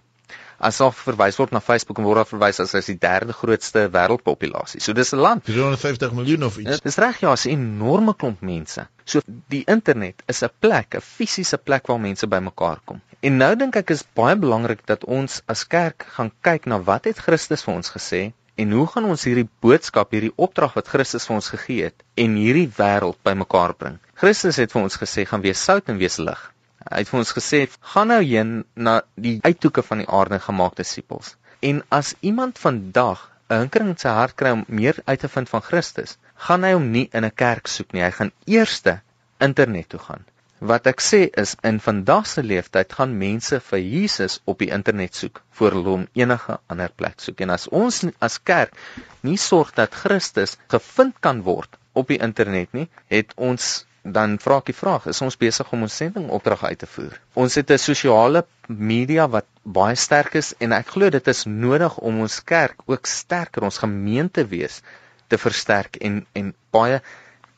[SPEAKER 6] as daar verwys word na Facebook en word daar verwys as as die derde grootste wêreldpopulasie. So dis 'n land
[SPEAKER 3] 350 miljoen of iets.
[SPEAKER 6] Dis reg ja, 'n enorme klomp mense. So die internet is 'n plek, 'n fisiese plek waar mense bymekaar kom. En nou dink ek is baie belangrik dat ons as kerk gaan kyk na wat het Christus vir ons gesê en hoe gaan ons hierdie boodskap, hierdie opdrag wat Christus vir ons gegee het en hierdie wêreld bymekaar bring. Christus het vir ons gesê gaan wees sout en wees lig. Hy het vir ons gesê, "Gaan nou heen na die uithoeke van die aarde gemaak disippels." En as iemand vandag 'n hinkering in sy hart kry om meer uit te vind van Christus, gaan hy hom nie in 'n kerk soek nie. Hy gaan eerste internet toe gaan. Wat ek sê is in vandag se leeftyd gaan mense vir Jesus op die internet soek voor hulle hom enige ander plek soek. En as ons as kerk nie sorg dat Christus gevind kan word op die internet nie, het ons dan vra ek die vraag, is ons besig om ons sendingopdrag uit te voer? Ons het 'n sosiale media wat baie sterk is en ek glo dit is nodig om ons kerk ook sterker, ons gemeente wees te versterk en en baie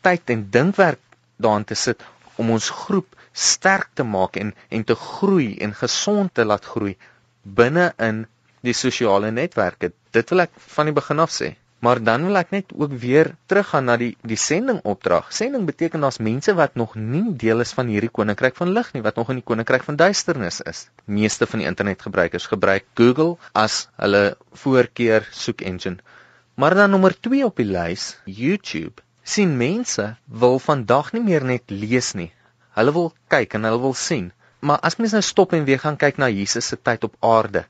[SPEAKER 6] tyd en dinkwerk daarin te sit om ons groep sterk te maak en en te groei en gesond te laat groei binne in die sosiale netwerke. Dit wil ek van die begin af sê. Maar dan wil ek net ook weer teruggaan na die die sending opdrag. Sending beteken daar's mense wat nog nie deel is van hierdie koninkryk van lig nie, wat nog in die koninkryk van duisternis is. Meeste van die internetgebruikers gebruik Google as hulle voorkeur soek engine. Maar dan nommer 2 op die lys, YouTube. Sien mense wil vandag nie meer net lees nie. Hulle wil kyk en hulle wil sien. Maar as mens nou stop en weer gaan kyk na Jesus se tyd op aarde,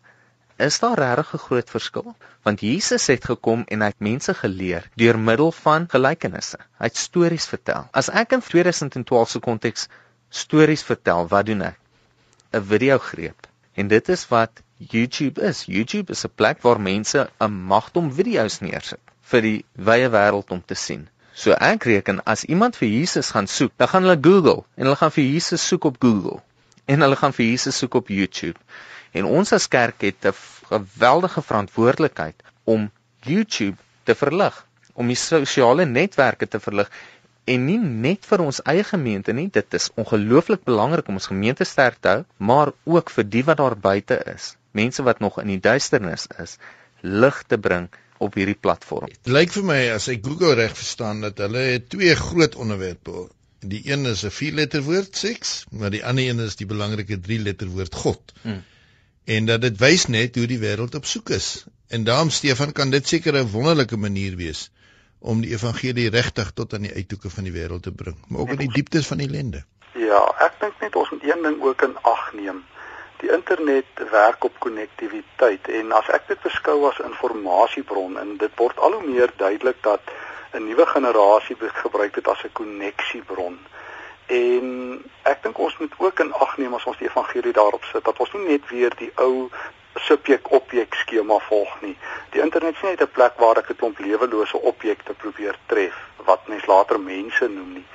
[SPEAKER 6] is daar regtig 'n groot verskil? Want Jesus het gekom en hy het mense geleer deur middel van gelykenisse. Hy het stories vertel. As ek in 2012 se konteks stories vertel, wat doen ek? 'n Video greep. En dit is wat YouTube is. YouTube is 'n plek waar mense 'n magdom video's neersit vir die wye wêreld om te sien. So ek reken as iemand vir Jesus gaan soek, dan gaan hulle Google en hulle gaan vir Jesus soek op Google en hulle gaan vir Jesus soek op YouTube. En ons as kerk het 'n geweldige verantwoordelikheid om YouTube te verlig, om die sosiale netwerke te verlig en nie net vir ons eie gemeente nie, dit is ongelooflik belangrik om ons gemeente sterk te hou, maar ook vir die wat daar buite is, mense wat nog in die duisternis is, lig te bring op hierdie platform.
[SPEAKER 3] Dit lyk vir my as ek Google reg verstaan dat hulle twee groot onderwerpe. Die een is 'n vier-letter woord seks, maar die ander een is die belangrike drie-letter woord God. Hmm en dat dit wys net hoe die wêreld op soek is. En daarom Stefan kan dit seker 'n wonderlike manier wees om die evangelie regtig tot aan die uithoeke van die wêreld te bring, maar ook in die dieptes van die lende.
[SPEAKER 4] Ja, ek dink net ons moet een ding ook in ag neem. Die internet werk op konnektiwiteit en as ek dit beskou as informasiebron en dit word al hoe meer duidelik dat 'n nuwe generasie gebruik dit as 'n koneksiebron. En ek dink ons moet ook in ag neem as ons die evangelie daarop sit dat ons nie net weer die ou subjek objek skema volg nie. Die internet is nie net 'n plek waar ek 'n klomp lewelose objekte probeer tref wat mens later mense noem nie.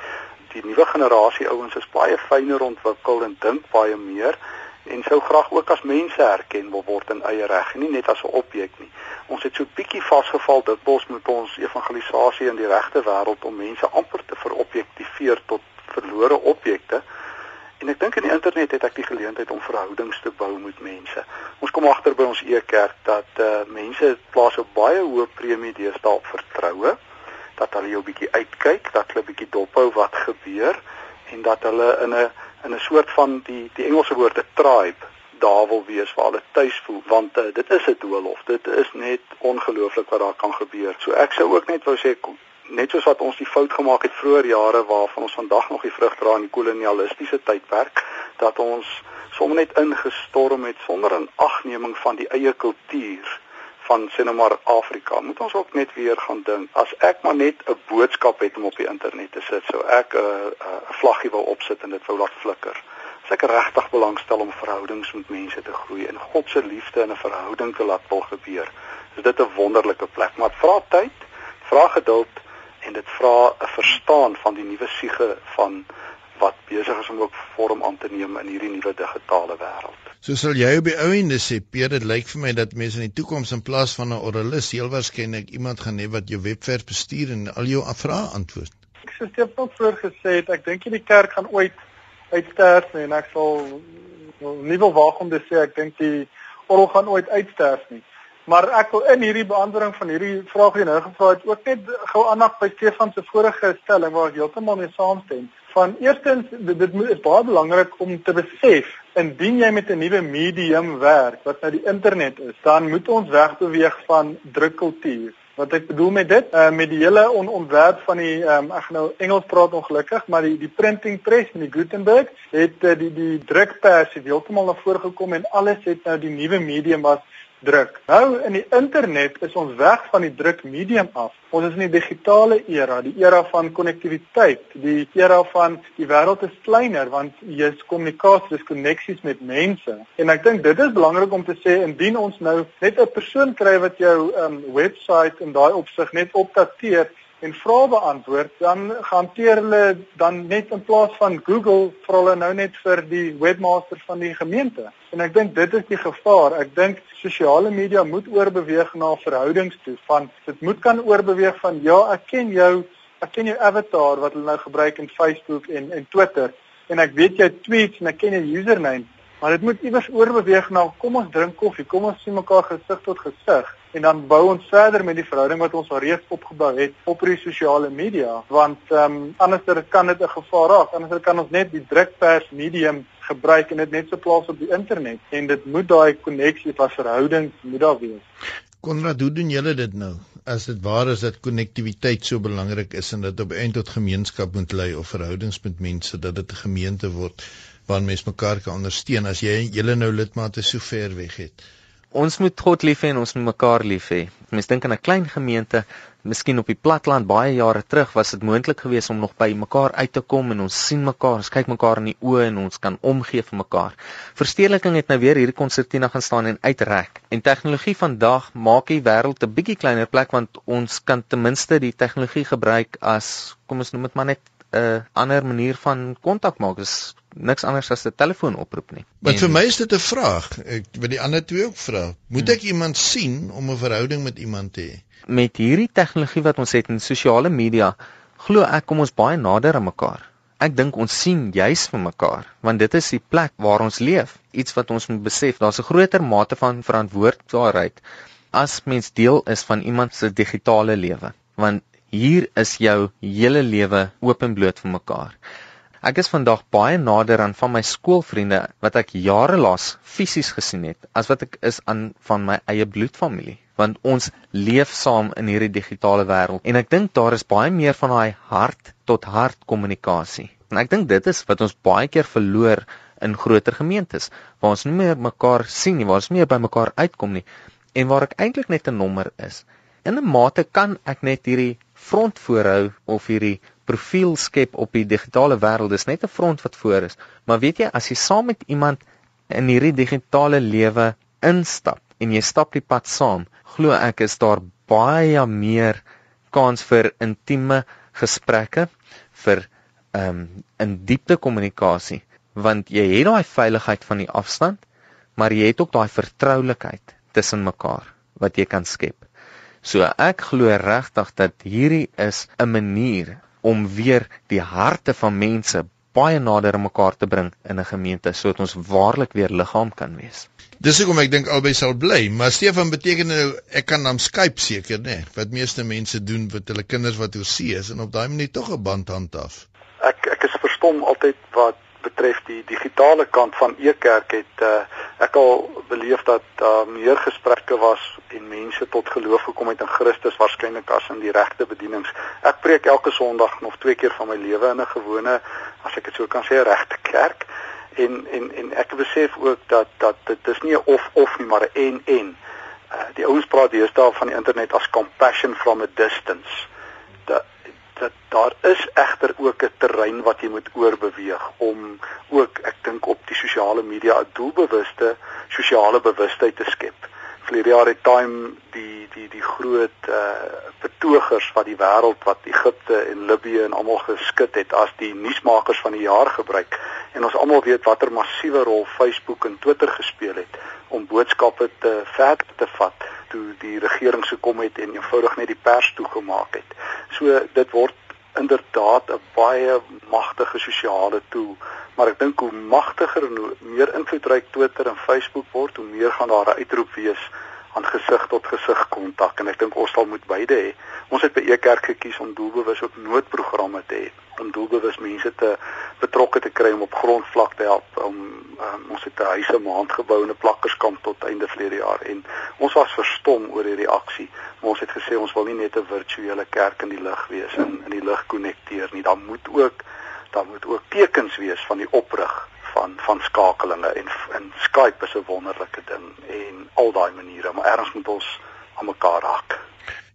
[SPEAKER 4] Die nuwe generasie ouens is baie fyner ontwikkel en dink baie meer en sou graag ook as mense herken wil word in eie reg en nie net as 'n objek nie. Ons het so bietjie vasgevall dat ons moet ons evangelisasie in die regte wêreld om mense amper te verobjektiveer tot verlore objekte. En ek dink in die internet het ek die geleentheid om verhoudings te bou met mense. Ons kom agter by ons e-kerk dat uh mense plaas 'n baie hoë premie deesdae op vertroue, dat hulle jou bietjie uitkyk, dat hulle bietjie dophou wat gebeur en dat hulle in 'n in 'n soort van die die Engelse woord 'n tribe daar wil wees waar hulle tuis voel want uh, dit is 'n doolhof dit is net ongelooflik wat daar kan gebeur. So ek sou ook net wou sê net soos wat ons die fout gemaak het vroeër jare waarvan ons vandag nog die vrug dra in die kolonialistiese tydperk dat ons sommer net ingestorm het sonder 'n agneming van die eie kultuur van sinemar Afrika. Moet ons ook net weer gaan dink as ek maar net 'n boodskap het om op die internet te sit so ek 'n uh, uh, vlaggie wil opsit en dit wou laat flikker. As ek regtig belangstel om verhoudings met mense te groei en God se liefde in 'n verhouding te laat wil gebeur is dit 'n wonderlike plek. Maar vra tyd vra geduld en dit vra 'n verstaan van die nuwe siege van wat besig is om ook vorm aan te neem in hierdie nuwe digitale wêreld.
[SPEAKER 3] So sal jy op die ou ende sê, Peter, dit lyk vir my dat mense in die toekoms in plaas van 'n oralis heel waarskynlik iemand gaan hê wat jou webwerf bestuur en al jou vrae antwoord.
[SPEAKER 5] Ek dit het ook vroeër gesê het, ek dink die kerk gaan ooit uitsterf en ek sal nie wil waag om te sê ek dink die orgel gaan ooit uitsterf nie. Maar ek wil in hierdie beantwoording van hierdie vraag jy nou gevra het ook net gou aandag by Stefan se vorige stelling waar ek heeltemal mee saamstem. Van eerstens dit, dit is baie belangrik om te besef indien jy met 'n nuwe medium werk wat nou die internet is, dan moet ons wegbeweeg van drukkultuur. Wat ek bedoel met dit, uh, met die hele on ontwerp van die um, ek nou Engels praat ongelukkig, maar die die printing press en die Gutenberg het uh, die die drukpers het heeltemal na vore gekom en alles het nou die nuwe medium was druk. Nou in die internet is ons weg van die druk medium af. Ons is in die digitale era, die era van konnektiwiteit, die era van die wêreld is kleiner want jy is kommunikasie, dis koneksies met mense. En ek dink dit is belangrik om te sê indien ons nou net 'n persoon kry wat jou um, webwerf in daai opsig net opdateer en vrae beantwoord, dan hanteer hulle dan net in plaas van Google vra hulle nou net vir die webmaster van die gemeente. En ek dink dit is die gevaar. Ek dink sosiale media moet oorbeweeg na verhoudings toe van dit moet kan oorbeweeg van ja, ek ken jou, ek ken jou avatar wat hulle nou gebruik in Facebook en en Twitter en ek weet jou tweets en ek ken jou username, maar dit moet iewers oorbeweeg na kom ons drink koffie, kom ons sien mekaar gesig tot gesig en dan bou ons verder met die verhouding wat ons al reeds opgebou het op die sosiale media want ehm um, anderster kan dit 'n gevaar raak anderster kan ons net die drukpers medium gebruik en dit net so plaas op die internet en dit moet daai koneksie van verhoudings moet daar wees
[SPEAKER 3] Konrad, hoe doen julle dit nou? As dit waar is dat konnektiwiteit so belangrik is en dat op eind tot gemeenskap moet lei of verhoudings met mense dat dit 'n gemeente word waar mense mekaar kan ondersteun as jy julle nou lidmate so ver weg het.
[SPEAKER 6] Ons moet God lief hê en ons moet mekaar lief hê. Mens dink aan 'n klein gemeente, miskien op die platland baie jare terug was dit moontlik geweest om nog by mekaar uit te kom en ons sien mekaar, ons kyk mekaar in die oë en ons kan omgee vir mekaar. Verstedeliking het nou weer hierdie konsertina gaan staan en uitrek. En tegnologie vandag maak die wêreld 'n bietjie kleiner plek want ons kan ten minste die tegnologie gebruik as kom ons noem dit maar net 'n uh, ander manier van kontak maak is niks anders as 'n telefoonoproep nie.
[SPEAKER 3] Maar vir my is dit 'n vraag. Ek wil die ander twee ook vra. Moet ek hmm. iemand sien om 'n verhouding met iemand te hê?
[SPEAKER 6] Met hierdie tegnologie wat ons het in sosiale media, glo ek kom ons baie nader aan mekaar. Ek dink ons sien juis vir mekaar want dit is die plek waar ons leef. Iets wat ons moet besef, daar's 'n groter mate van verantwoordbaarheid as mens deel is van iemand se digitale lewe. Want Hier is jou hele lewe oop en bloot vir mekaar. Ek is vandag baie nader aan van my skoolvriende wat ek jare laas fisies gesien het as wat ek is aan van my eie bloedfamilie want ons leef saam in hierdie digitale wêreld en ek dink daar is baie meer van daai hart tot hart kommunikasie. En ek dink dit is wat ons baie keer verloor in groter gemeentes waar ons nie meer mekaar sien nie, waar ons nie meer by mekaar uitkom nie en waar ek eintlik net 'n nommer is. In 'n mate kan ek net hierdie front voorhou of hierdie profiel skep op die digitale wêreld. Dis net 'n front wat voor is. Maar weet jy, as jy saam met iemand in hierdie digitale lewe instap en jy stap die pad saam, glo ek is daar baie meer kans vir intieme gesprekke, vir ehm um, in diepte kommunikasie, want jy het daai veiligheid van die afstand, maar jy het ook daai vertroulikheid tussen mekaar wat jy kan skep. So ek glo regtig dat hierdie is 'n manier om weer die harte van mense baie nader aan mekaar te bring in 'n gemeente sodat ons waarlik weer liggaam kan wees.
[SPEAKER 3] Dis hoekom ek dink albei sal bly, maar Stefan beteken nou ek kan dan Skype seker nê, nee, wat meeste mense doen met hulle kinders wat oor see is en op daai manier tog 'n band handhaaf.
[SPEAKER 4] Ek ek is verstom altyd wat betref die digitale kant van e-kerk het uh, ek al beleef dat daar uh, meer gesprekke was en mense tot geloof gekom het in Christus waarskynlik as in die regte bedienings. Ek preek elke Sondag nog twee keer van my lewe in 'n gewone as ek dit sou kan sê regte kerk en en en ek besef ook dat dat dit is nie 'n of of nie maar 'n en en. Uh, die ouens praat deesdae van die internet as compassion from a distance. Dat daar is egter ook 'n terrein wat jy moet oorbeweeg om ook ek dink op die sosiale media 'n doelbewuste sosiale bewustheid te skep. Vlerige jaar het Time die die die groot uh betogers wat die wêreld wat Egipte en Libië en almal geskit het as die nuusmakers van die jaar gebruik en ons almal weet watter massiewe rol Facebook en Twitter gespeel het om boodskappe te ver te vat toe die regering se kom het en eenvoudig net die pers toegemaak het. So dit word inderdaad 'n baie magtige sosiale tool, maar ek dink hoe magtiger en hoe meer invloedryk Twitter en Facebook word, hoe meer gaan daar 'n uitroep wees aan gesig tot gesig kontak en ek dink ons sal moet beide hê. Ons het by Ekerk gekies om doelbewus ook noodprogramme te hê om doelbewus mense te betrokke te kry om op grondvlak te help om um, ons het 'n huise maand gebou en 'n plakkerskamp tot einde verlede jaar en ons was verstom oor hierdie aksie. Maar ons het gesê ons wil nie net 'n virtuele kerk in die lug wees en in die lug konnekteer nie. Daar moet ook daar moet ook tekens wees van die oprig van van skakelinge en in Skype is 'n wonderlike ding en al daai maniere, maar erns moet ons aan mekaar raak.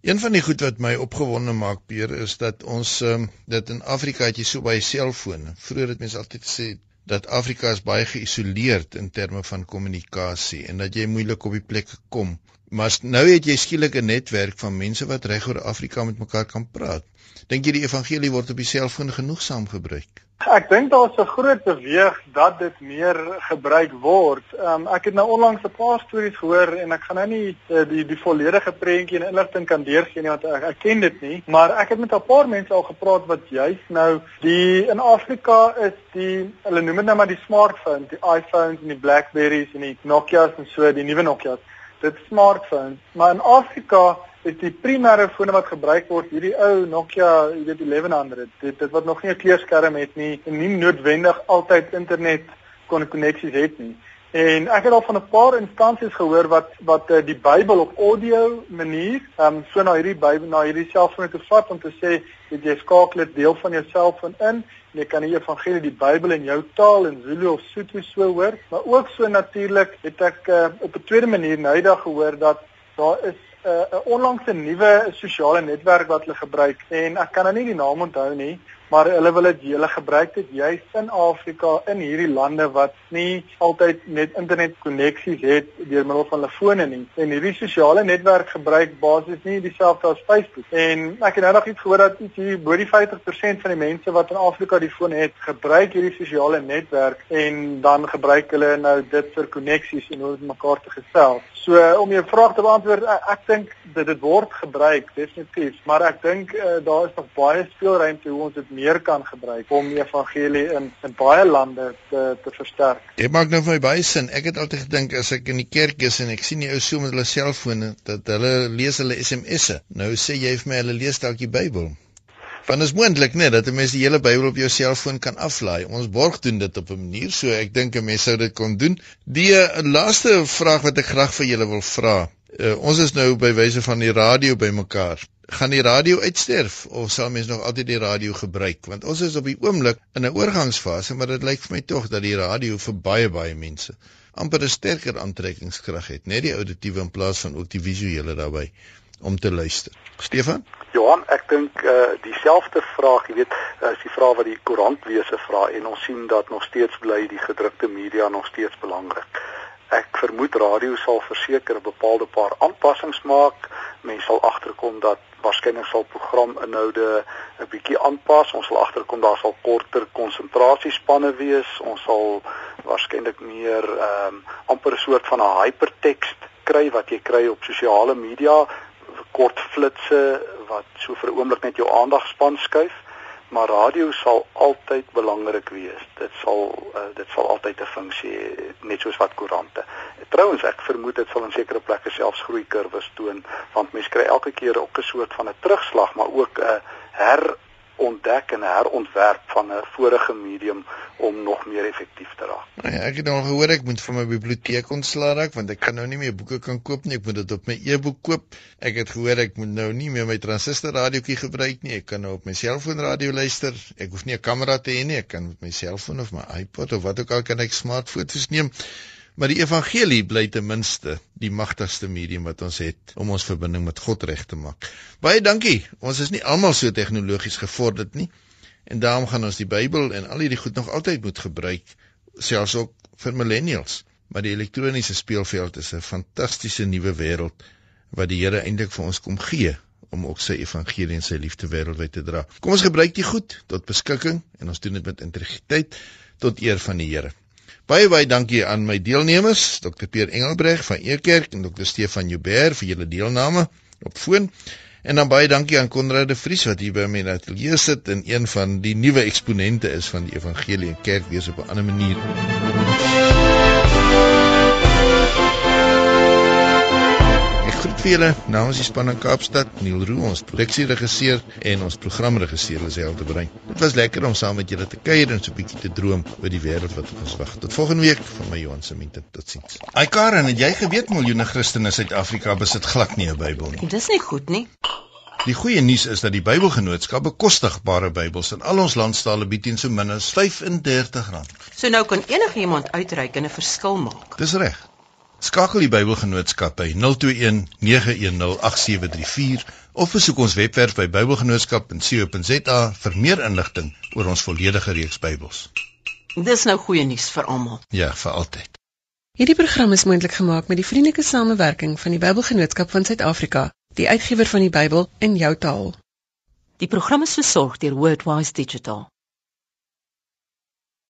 [SPEAKER 3] Een van die goed wat my opgewonde maak, Peer, is dat ons um, dit in Afrika het jy so baie selfone. Vroeger het mense altyd gesê dat Afrika is baie geïsoleerd in terme van kommunikasie en dat jy moeilik op die plekke kom. Maar nou het jy skielik 'n netwerk van mense wat reg oor Afrika met mekaar kan praat. Dink jy die evangelie word op die selfoon genoegsaam gebruik?
[SPEAKER 5] Ek dink daar's 'n groot beweeg dat dit meer gebruik word. Um, ek het nou onlangs 'n paar stories gehoor en ek gaan nou nie uh, die die volledige prentjie en inligting kan deurgee nie want ek, ek ken dit nie, maar ek het met 'n paar mense al gepraat wat juis nou die in Afrika is die hulle noem dit nou maar die smartphones, die iPhones en die Blackberries en die Nokia's en so, die nuwe Nokia's dit smartphones. Maar in Afrika is die primêre fone wat gebruik word hierdie ou Nokia, jy weet 1100. Dit dit wat nog nie 'n kleurskerm het nie en nie noodwendig altyd internet koneksies het nie. En ek het al van 'n paar instansies gehoor wat wat uh, die Bybel op audio manier, ehm um, so na hierdie Bybel na hierdie selfoon te vat om te sê dat jy skakel dit deel van jou selfoon in jy kan die evangelie die Bybel in jou taal in Zulu of Sotho so hoor, maar ook so natuurlik het ek uh, op 'n tweede manier nou eendag gehoor dat daar is eh, 'n uh, onlangse nuwe sosiale netwerk wat hulle gebruik en ek kan nou nie die naam onthou nie, maar hulle wil dit hulle gebruik dit juis in Afrika in hierdie lande wat nie altyd net internetkoneksies het deur middel van hulle fone nie. En hierdie sosiale netwerk gebruik basies nie dieselfde as Facebook. En ek het nou nog iets gehoor dat iets hier bo die 50% van die mense wat in Afrika die foon het gebruik hierdie sosiale netwerk en dan gebruik hulle nou dit vir koneksies en om mekaar te gesels. So om jou vraag te beantwoord ek, ek dink dit dit word gebruik definitief. Maar ek dink uh, daar is nog baie speelruimte hoe ons dit meer kan gebruik om die evangelie in in baie lande te te versterk.
[SPEAKER 3] Dit maak nou vir my baie sin. Ek het altyd gedink as ek in die kerk is en ek sien die ou so met hulle selfone dat hulle lees hulle SMS'e. Nou sê jy vir my hulle lees dalk die Bybel. Want is moontlik net dat 'n mens die hele Bybel op jou selfoon kan aflaai. Ons borg doen dit op 'n manier so ek dink 'n mens sou dit kon doen. Die uh, laaste vraag wat ek graag vir julle wil vra. Uh, ons is nou by wyse van die radio bymekaar gaan die radio uitsterf of sal mense nog altyd die radio gebruik want ons is op die oomblik in 'n oorgangsfase maar dit lyk vir my tog dat die radio vir baie baie mense amper 'n sterker aantrekkingskrag het net die auditiewe in plaas van ook die visuele daarbey om te luister. Stefan?
[SPEAKER 4] Johan, ek dink uh dieselfde vraag, jy weet, is die vraag wat die koerantwese vra en ons sien dat nog steeds bly die gedrukte media nog steeds belangrik. Ek vermoed radio sal verseker 'n bepaalde paar aanpassings maak. Mense sal agterkom dat waarskynlik sal programinhoude 'n bietjie aanpas. Ons sal agterkom daar sal korter konsentrasiespanne wees. Ons sal waarskynlik meer ehm um, amper 'n soort van 'n hypertekst kry wat jy kry op sosiale media, kort flitsse wat so vir 'n oomblik net jou aandag span skuif maar radio sal altyd belangrik wees. Dit sal uh, dit sal altyd 'n funksie net soos wat koerante. Trouwens ek vermoed dit sal in sekere plekke selfs groei kurwes toon want mense kry elke keer ook 'n soort van 'n terugslag maar ook 'n her ontdek en herontwerp van 'n vorige medium om nog meer effektief te raak.
[SPEAKER 3] Nou ja, ek het al gehoor ek moet van my biblioteek ontslaa raak want ek kan nou nie meer boeke kan koop nie. Ek moet dit op my e-boek koop. Ek het gehoor ek moet nou nie meer my transistor radiootjie gebruik nie. Ek kan nou op my selfoon radio luister. Ek hoef nie 'n kamera te hê nie. Ek kan met my selfoon of my iPod of wat ook al kan ek smartfoto's neem. Maar die evangelie bly ten minste die magtigste medium wat ons het om ons verbinding met God reg te maak. Baie dankie. Ons is nie almal so tegnologies gevorderd nie. En daarom gaan ons die Bybel en al hierdie goed nog altyd moet gebruik, selfs ook vir millennials. Maar die elektroniese speelveld is 'n fantastiese nuwe wêreld wat die Here eintlik vir ons kom gee om ook sy evangelie en sy liefde wêreldwyd te dra. Kom ons gebruik dit goed tot beskikking en ons doen dit met integriteit tot eer van die Here. Baie baie dankie aan my deelnemers, Dr. Peer Engelbreg van Ekerk en Dr. Stefan Joubert vir julle deelname op foon. En dan baie dankie aan Konrad de Vries wat hier by my in ateljee sit en een van die nuwe eksponente is van die evangelie en kerkwees op 'n ander manier. Groet vir julle namens die span in Kaapstad, Neil Roo, ons produksieregisseur en ons programregisseur Liselde Brein. Dit was lekker om saam met julle te kuier en so 'n bietjie te droom oor die wêreld wat ons wag. Tot volgende week van my Johan Semente. Totsiens. Ai Karen, het jy geweet miljoene Christene in Suid-Afrika besit glad nie 'n Bybel nie?
[SPEAKER 1] Dis nie goed nie.
[SPEAKER 3] Die goeie nuus is dat die Bybelgenootskap bekostigbare Bybels in al ons landstale bied teen so min as R35.
[SPEAKER 1] So nou kan enigiemand uitreik en 'n verskil maak.
[SPEAKER 3] Dis reg. Skakel die Bybelgenootskap by 021 910 8734 of besoek ons webwerf by bybelgenootskap.co.za vir meer inligting oor ons volledige reeks Bybels.
[SPEAKER 1] Dis nou goeie nuus vir almal.
[SPEAKER 3] Ja, vir altyd.
[SPEAKER 1] Hierdie program is moontlik gemaak met die vriendelike samewerking van die Bybelgenootskap van Suid-Afrika, die uitgewer van die Bybel in jou taal.
[SPEAKER 7] Die program is versorg deur Wordwise Digital.